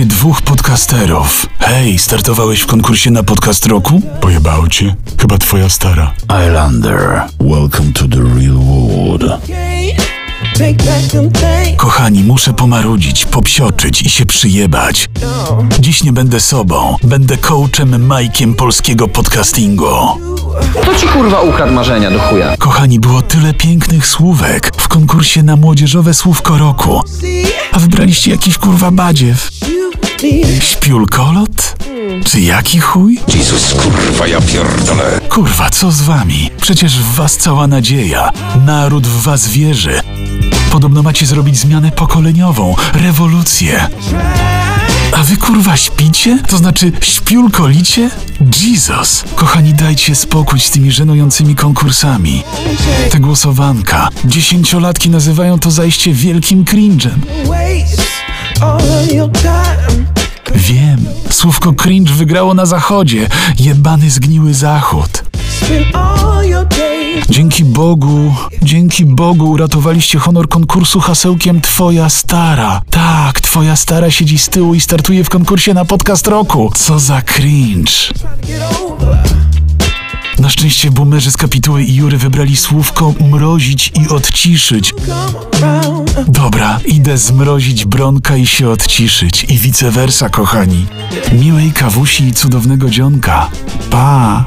się dwóch podcasterów. Hej, startowałeś w konkursie na podcast roku? Pojebało cię? Chyba twoja stara. Islander, welcome to the real world. Kochani, muszę pomarudzić, popsioczyć i się przyjebać. Dziś nie będę sobą. Będę coachem Majkiem polskiego podcastingu. To ci kurwa ukradł marzenia do chuja. Kochani, było tyle pięknych słówek w konkursie na młodzieżowe słówko roku. A wybraliście jakiś kurwa badziew. Śpiulkolot? Czy jaki chuj? Jezus, kurwa, ja pierdolę. Kurwa, co z wami? Przecież w was cała nadzieja. Naród w was wierzy. Podobno macie zrobić zmianę pokoleniową, rewolucję. A wy kurwa śpicie? To znaczy śpiulkolicie? Jesus! Kochani, dajcie spokój z tymi żenującymi konkursami. Te głosowanka. Dziesięciolatki nazywają to zajście wielkim cringe'em. Wiem, słówko cringe wygrało na zachodzie. Jebany zgniły zachód. Dzięki Bogu, dzięki Bogu uratowaliście honor konkursu hasełkiem Twoja stara. Tak, Twoja stara siedzi z tyłu i startuje w konkursie na podcast roku. Co za cringe. Na szczęście boomerzy z kapituły i Jury wybrali słówko mrozić i odciszyć. Dobra, idę zmrozić Bronka i się odciszyć. I vice versa, kochani. Miłej kawusi i cudownego dzionka. Pa!